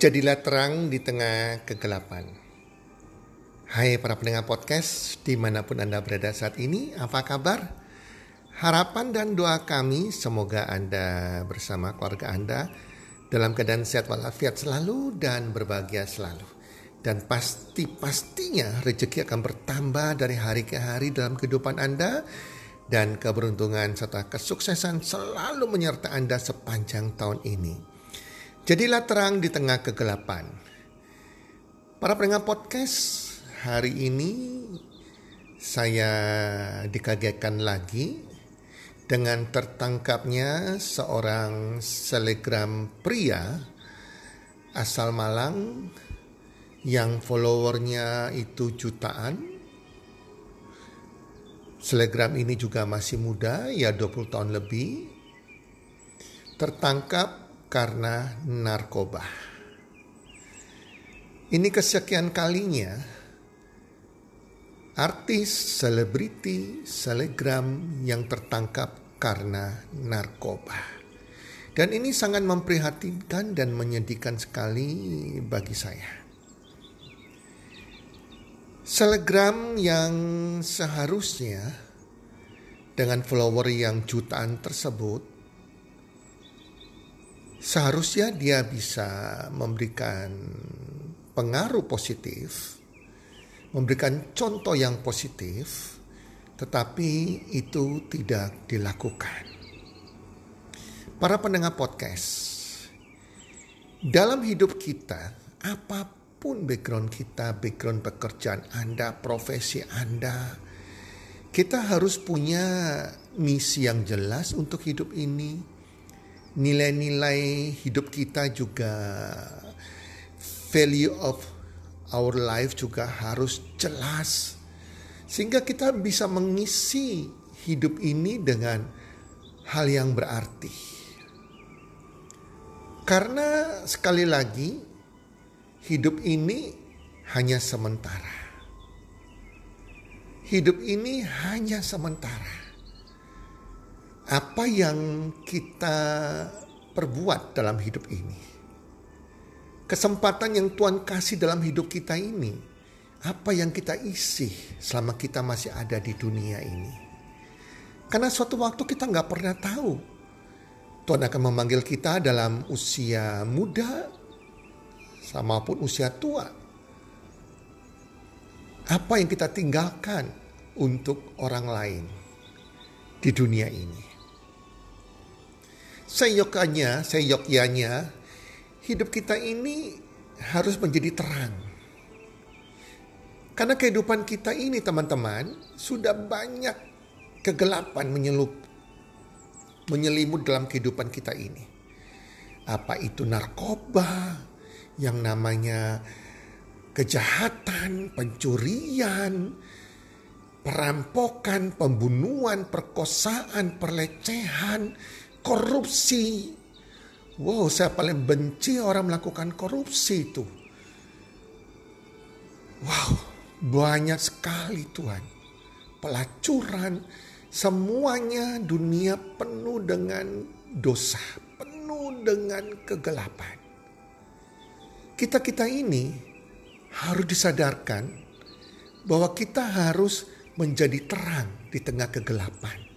Jadilah terang di tengah kegelapan. Hai para pendengar podcast di mana pun Anda berada saat ini, apa kabar? Harapan dan doa kami semoga Anda bersama keluarga Anda dalam keadaan sehat walafiat selalu dan berbahagia selalu. Dan pasti-pastinya rezeki akan bertambah dari hari ke hari dalam kehidupan Anda dan keberuntungan serta kesuksesan selalu menyertai Anda sepanjang tahun ini. Jadilah terang di tengah kegelapan. Para pendengar podcast, hari ini saya dikagetkan lagi dengan tertangkapnya seorang selegram pria asal Malang yang followernya itu jutaan. Selegram ini juga masih muda, ya 20 tahun lebih. Tertangkap karena narkoba. Ini kesekian kalinya artis, selebriti, selegram yang tertangkap karena narkoba. Dan ini sangat memprihatinkan dan menyedihkan sekali bagi saya. Selegram yang seharusnya dengan follower yang jutaan tersebut seharusnya dia bisa memberikan pengaruh positif, memberikan contoh yang positif, tetapi itu tidak dilakukan. Para pendengar podcast, dalam hidup kita, apa pun background kita, background pekerjaan Anda, profesi Anda, kita harus punya misi yang jelas untuk hidup ini nilai-nilai hidup kita juga value of our life juga harus jelas sehingga kita bisa mengisi hidup ini dengan hal yang berarti. Karena sekali lagi hidup ini hanya sementara. Hidup ini hanya sementara apa yang kita perbuat dalam hidup ini. Kesempatan yang Tuhan kasih dalam hidup kita ini, apa yang kita isi selama kita masih ada di dunia ini. Karena suatu waktu kita nggak pernah tahu. Tuhan akan memanggil kita dalam usia muda, sama pun usia tua. Apa yang kita tinggalkan untuk orang lain di dunia ini. Seyokannya, seyokyanya, hidup kita ini harus menjadi terang. Karena kehidupan kita ini teman-teman sudah banyak kegelapan menyelup, menyelimut dalam kehidupan kita ini. Apa itu narkoba, yang namanya kejahatan, pencurian, perampokan, pembunuhan, perkosaan, pelecehan, korupsi. Wow, saya paling benci orang melakukan korupsi itu. Wow, banyak sekali Tuhan. Pelacuran, semuanya dunia penuh dengan dosa, penuh dengan kegelapan. Kita-kita ini harus disadarkan bahwa kita harus menjadi terang di tengah kegelapan.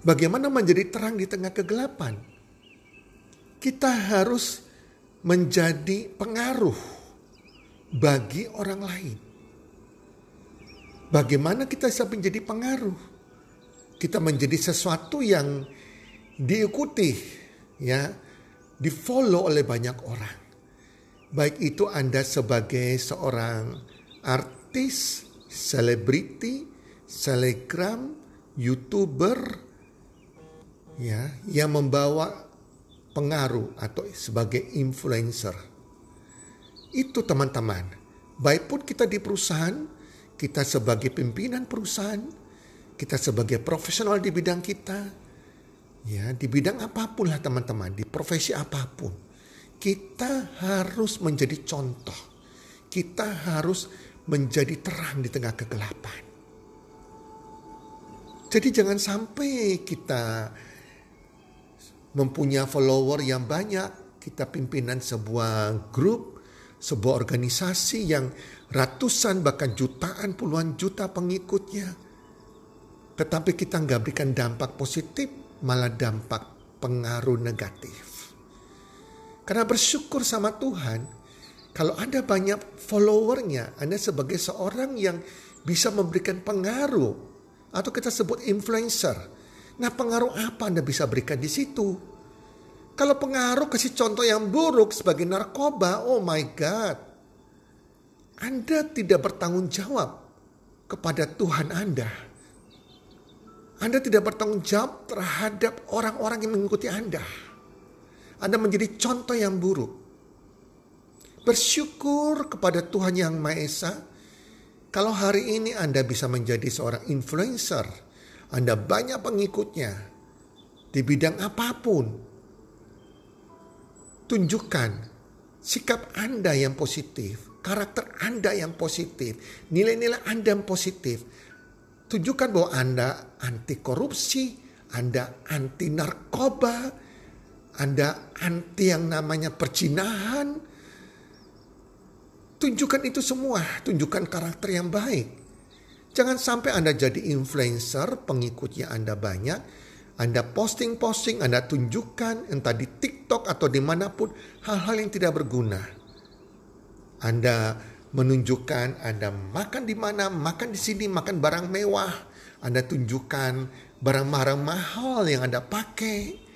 Bagaimana menjadi terang di tengah kegelapan? Kita harus menjadi pengaruh bagi orang lain. Bagaimana kita bisa menjadi pengaruh? Kita menjadi sesuatu yang diikuti, ya, di-follow oleh banyak orang. Baik itu Anda sebagai seorang artis, selebriti, selegram, youtuber, ya yang membawa pengaruh atau sebagai influencer. Itu teman-teman. Baik pun kita di perusahaan, kita sebagai pimpinan perusahaan, kita sebagai profesional di bidang kita, ya di bidang apa pun lah teman-teman, di profesi apa pun, kita harus menjadi contoh. Kita harus menjadi terang di tengah kegelapan. Jadi jangan sampai kita mempunyai follower yang banyak, kita pimpinan sebuah grup, sebuah organisasi yang ratusan bahkan jutaan puluhan juta pengikutnya. Tetapi kita nggak berikan dampak positif, malah dampak pengaruh negatif. Karena bersyukur sama Tuhan, kalau Anda banyak followernya, Anda sebagai seorang yang bisa memberikan pengaruh atau kita sebut influencer. Nah pengaruh apa Anda bisa berikan di situ? Kalau pengaruh kasih contoh yang buruk sebagai narkoba, oh my God. Anda tidak bertanggung jawab kepada Tuhan Anda. Anda tidak bertanggung jawab terhadap orang-orang yang mengikuti Anda. Anda menjadi contoh yang buruk. Bersyukur kepada Tuhan Yang Maha Esa. Kalau hari ini Anda bisa menjadi seorang influencer, Anda banyak pengikutnya di bidang apa pun, tunjukkan sikap Anda yang positif, karakter Anda yang positif, nilai-nilai Anda yang positif. Tunjukkan bahwa Anda anti korupsi, Anda anti narkoba, Anda anti yang namanya percinahan. Tunjukkan itu semua, tunjukkan karakter yang baik. Jangan sampai Anda jadi influencer, pengikutnya Anda banyak, Anda posting-posting, Anda tunjukkan entah di TikTok atau di mana pun hal-hal yang tidak berguna anda menunjukkan Anda makan di mana, makan di sini, makan barang mewah. Anda tunjukkan barang-barang mahal yang Anda pakai.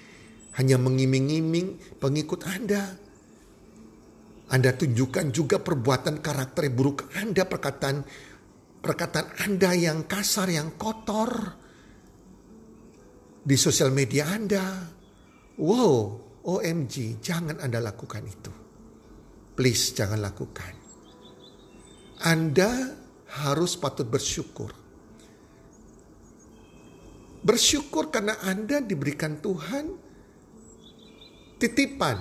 Hanya mengiming-iming pengikut Anda. Anda tunjukkan juga perbuatan karakter buruk Anda, perkataan perkataan Anda yang kasar, yang kotor di sosial media Anda. Wow, OMG, jangan Anda lakukan itu. Please jangan lakukan. Anda harus patut bersyukur. Bersyukur karena Anda diberikan Tuhan titipan.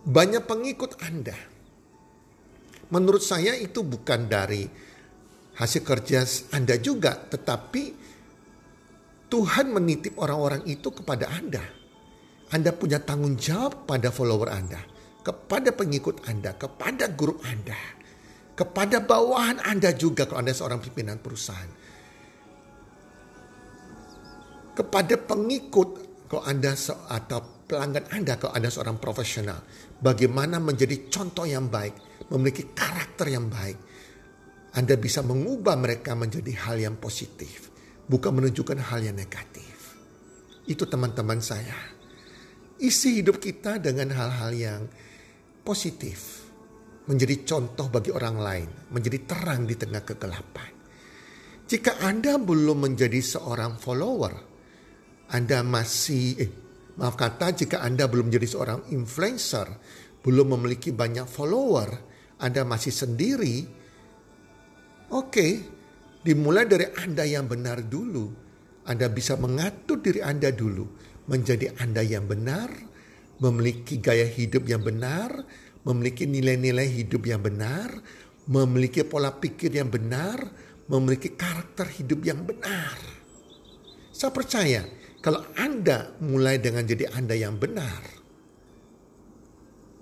Banyak pengikut Anda. Menurut saya itu bukan dari hasil kerja Anda juga, tetapi Tuhan menitip orang-orang itu kepada Anda. Anda punya tanggung jawab pada follower Anda kepada pengikut Anda, kepada grup Anda, kepada bawahan Anda juga kalau Anda seorang pimpinan perusahaan. Kepada pengikut kalau Anda atau pelanggan Anda kalau Anda seorang profesional. Bagaimana menjadi contoh yang baik, memiliki karakter yang baik. Anda bisa mengubah mereka menjadi hal yang positif, bukan menunjukkan hal yang negatif. Itu teman-teman saya. Isi hidup kita dengan hal-hal yang positif, menjadi contoh bagi orang lain, menjadi terang di tengah kegelapan. Jika Anda belum menjadi seorang follower, Anda masih, eh, maaf kata, jika Anda belum menjadi seorang influencer, belum memiliki banyak follower, Anda masih sendiri, oke, dimulai dari Anda yang benar dulu. Anda bisa mengatur diri Anda dulu menjadi Anda yang benar, memiliki gaya hidup yang benar, memiliki nilai-nilai hidup yang benar, memiliki pola pikir yang benar, memiliki karakter hidup yang benar. Saya percaya kalau Anda mulai dengan jadi Anda yang benar,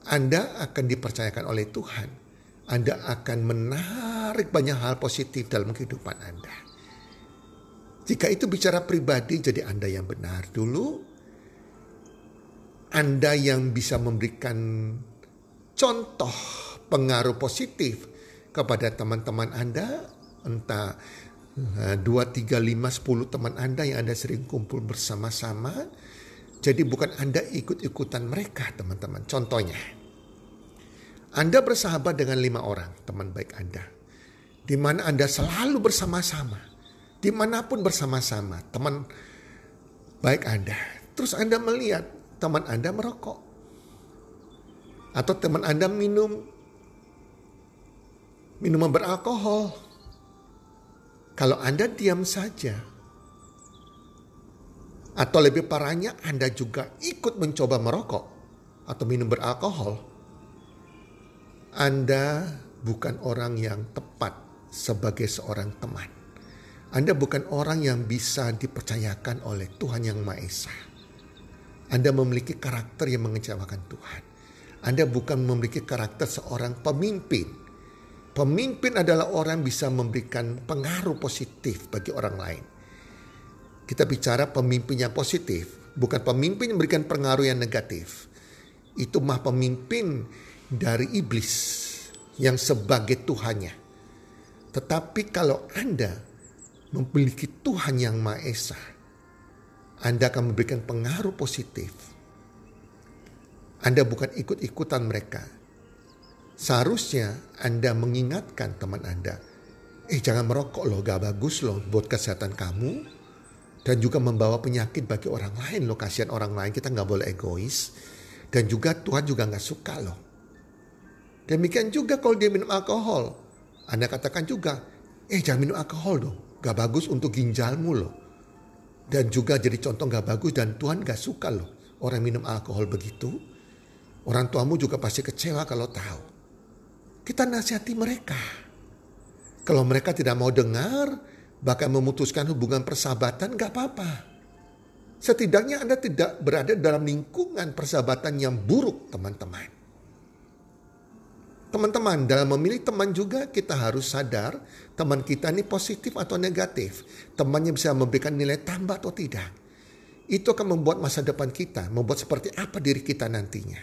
Anda akan dipercayakan oleh Tuhan. Anda akan menarik banyak hal positif dalam kehidupan Anda. Jika itu bicara pribadi, jadi Anda yang benar dulu, anda yang bisa memberikan contoh pengaruh positif kepada teman-teman Anda, entah eh, dua, tiga, lima, sepuluh teman Anda yang Anda sering kumpul bersama-sama. Jadi bukan Anda ikut-ikutan mereka teman-teman. Contohnya, Anda bersahabat dengan lima orang teman baik Anda. Di mana Anda selalu bersama-sama. Di mana pun bersama-sama teman baik Anda. Terus Anda melihat teman Anda merokok. Atau teman Anda minum minuman beralkohol. Kalau Anda diam saja, atau lebih parahnya Anda juga ikut mencoba merokok atau minum beralkohol, Anda bukan orang yang tepat sebagai seorang teman. Anda bukan orang yang bisa dipercayakan oleh Tuhan Yang Maha Esa. Anda memiliki karakter yang mengecewakan Tuhan. Anda bukan memiliki karakter seorang pemimpin. Pemimpin adalah orang bisa memberikan pengaruh positif bagi orang lain. Kita bicara pemimpin yang positif, bukan pemimpin yang memberikan pengaruh yang negatif. Itu mah pemimpin dari iblis yang sebagai Tuhannya. Tetapi kalau Anda memiliki Tuhan yang Maha Esa, Anda akan memberikan pengaruh positif. Anda bukan ikut-ikutan mereka. Seharusnya Anda mengingatkan teman Anda, eh jangan merokok loh, gak bagus loh buat kesehatan kamu. Dan juga membawa penyakit bagi orang lain loh, kasihan orang lain, kita gak boleh egois. Dan juga Tuhan juga gak suka loh. Demikian juga kalau dia minum alkohol. Anda katakan juga, eh jangan minum alkohol dong. Gak bagus untuk ginjalmu loh. Dan juga jadi contoh gak bagus dan Tuhan gak suka loh. Orang minum alkohol begitu. Orang tuamu juga pasti kecewa kalau tahu. Kita nasihati mereka. Kalau mereka tidak mau dengar, bahkan memutuskan hubungan persahabatan gak apa-apa. Setidaknya Anda tidak berada dalam lingkungan persahabatan yang buruk teman-teman. Teman-teman, dalam memilih teman juga kita harus sadar teman kita ini positif atau negatif. Temannya bisa memberikan nilai tambah atau tidak. Itu akan membuat masa depan kita, membuat seperti apa diri kita nantinya.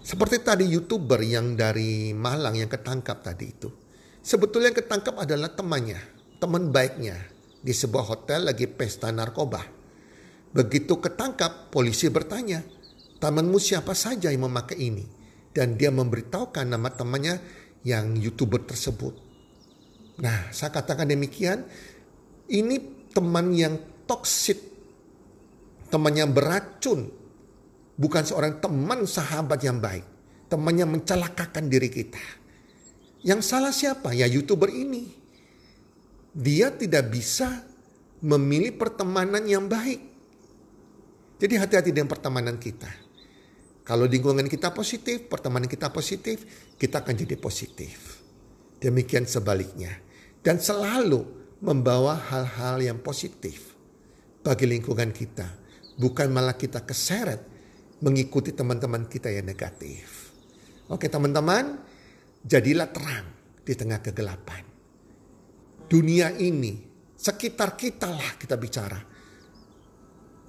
Seperti tadi youtuber yang dari Malang yang ketangkap tadi itu. Sebetulnya yang ketangkap adalah temannya, teman baiknya. Di sebuah hotel lagi pesta narkoba. Begitu ketangkap, polisi bertanya, temanmu siapa saja yang memakai ini? Dan dia memberitahukan nama temannya yang youtuber tersebut. Nah, saya katakan demikian, ini teman yang toksik, teman yang beracun, bukan seorang teman sahabat yang baik, teman yang mencelakakan diri kita. Yang salah siapa? Ya youtuber ini. Dia tidak bisa memilih pertemanan yang baik. Jadi hati-hati dengan pertemanan kita. Kalau lingkungan kita positif, pertemanan kita positif, kita akan jadi positif. Demikian sebaliknya. Dan selalu membawa hal-hal yang positif bagi lingkungan kita. Bukan malah kita keseret mengikuti teman-teman kita yang negatif. Oke teman-teman, jadilah terang di tengah kegelapan. Dunia ini, sekitar kita lah kita bicara.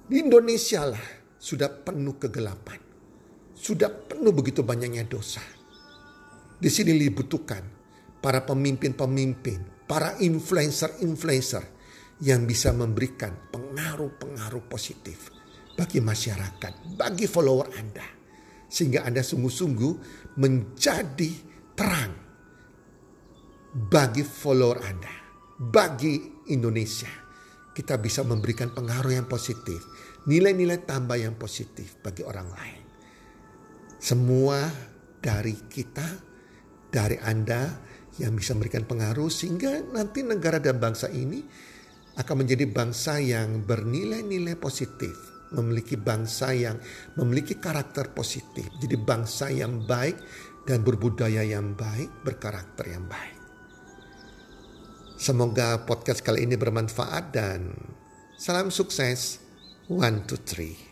Di Indonesia lah sudah penuh kegelapan sudah penuh begitu banyaknya dosa. Di sini dibutuhkan para pemimpin-pemimpin, para influencer-influencer yang bisa memberikan pengaruh-pengaruh positif bagi masyarakat, bagi follower Anda. Sehingga Anda sungguh-sungguh menjadi terang bagi follower Anda, bagi Indonesia. Kita bisa memberikan pengaruh yang positif, nilai-nilai tambah yang positif bagi orang lain. Semua dari kita, dari Anda yang bisa memberikan pengaruh sehingga nanti negara dan bangsa ini akan menjadi bangsa yang bernilai-nilai positif, memiliki bangsa yang memiliki karakter positif, jadi bangsa yang baik dan berbudaya yang baik, berkarakter yang baik. Semoga podcast kali ini bermanfaat dan salam sukses. One, two, three.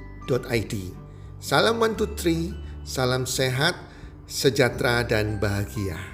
Salam one two three, salam sehat, sejahtera dan bahagia.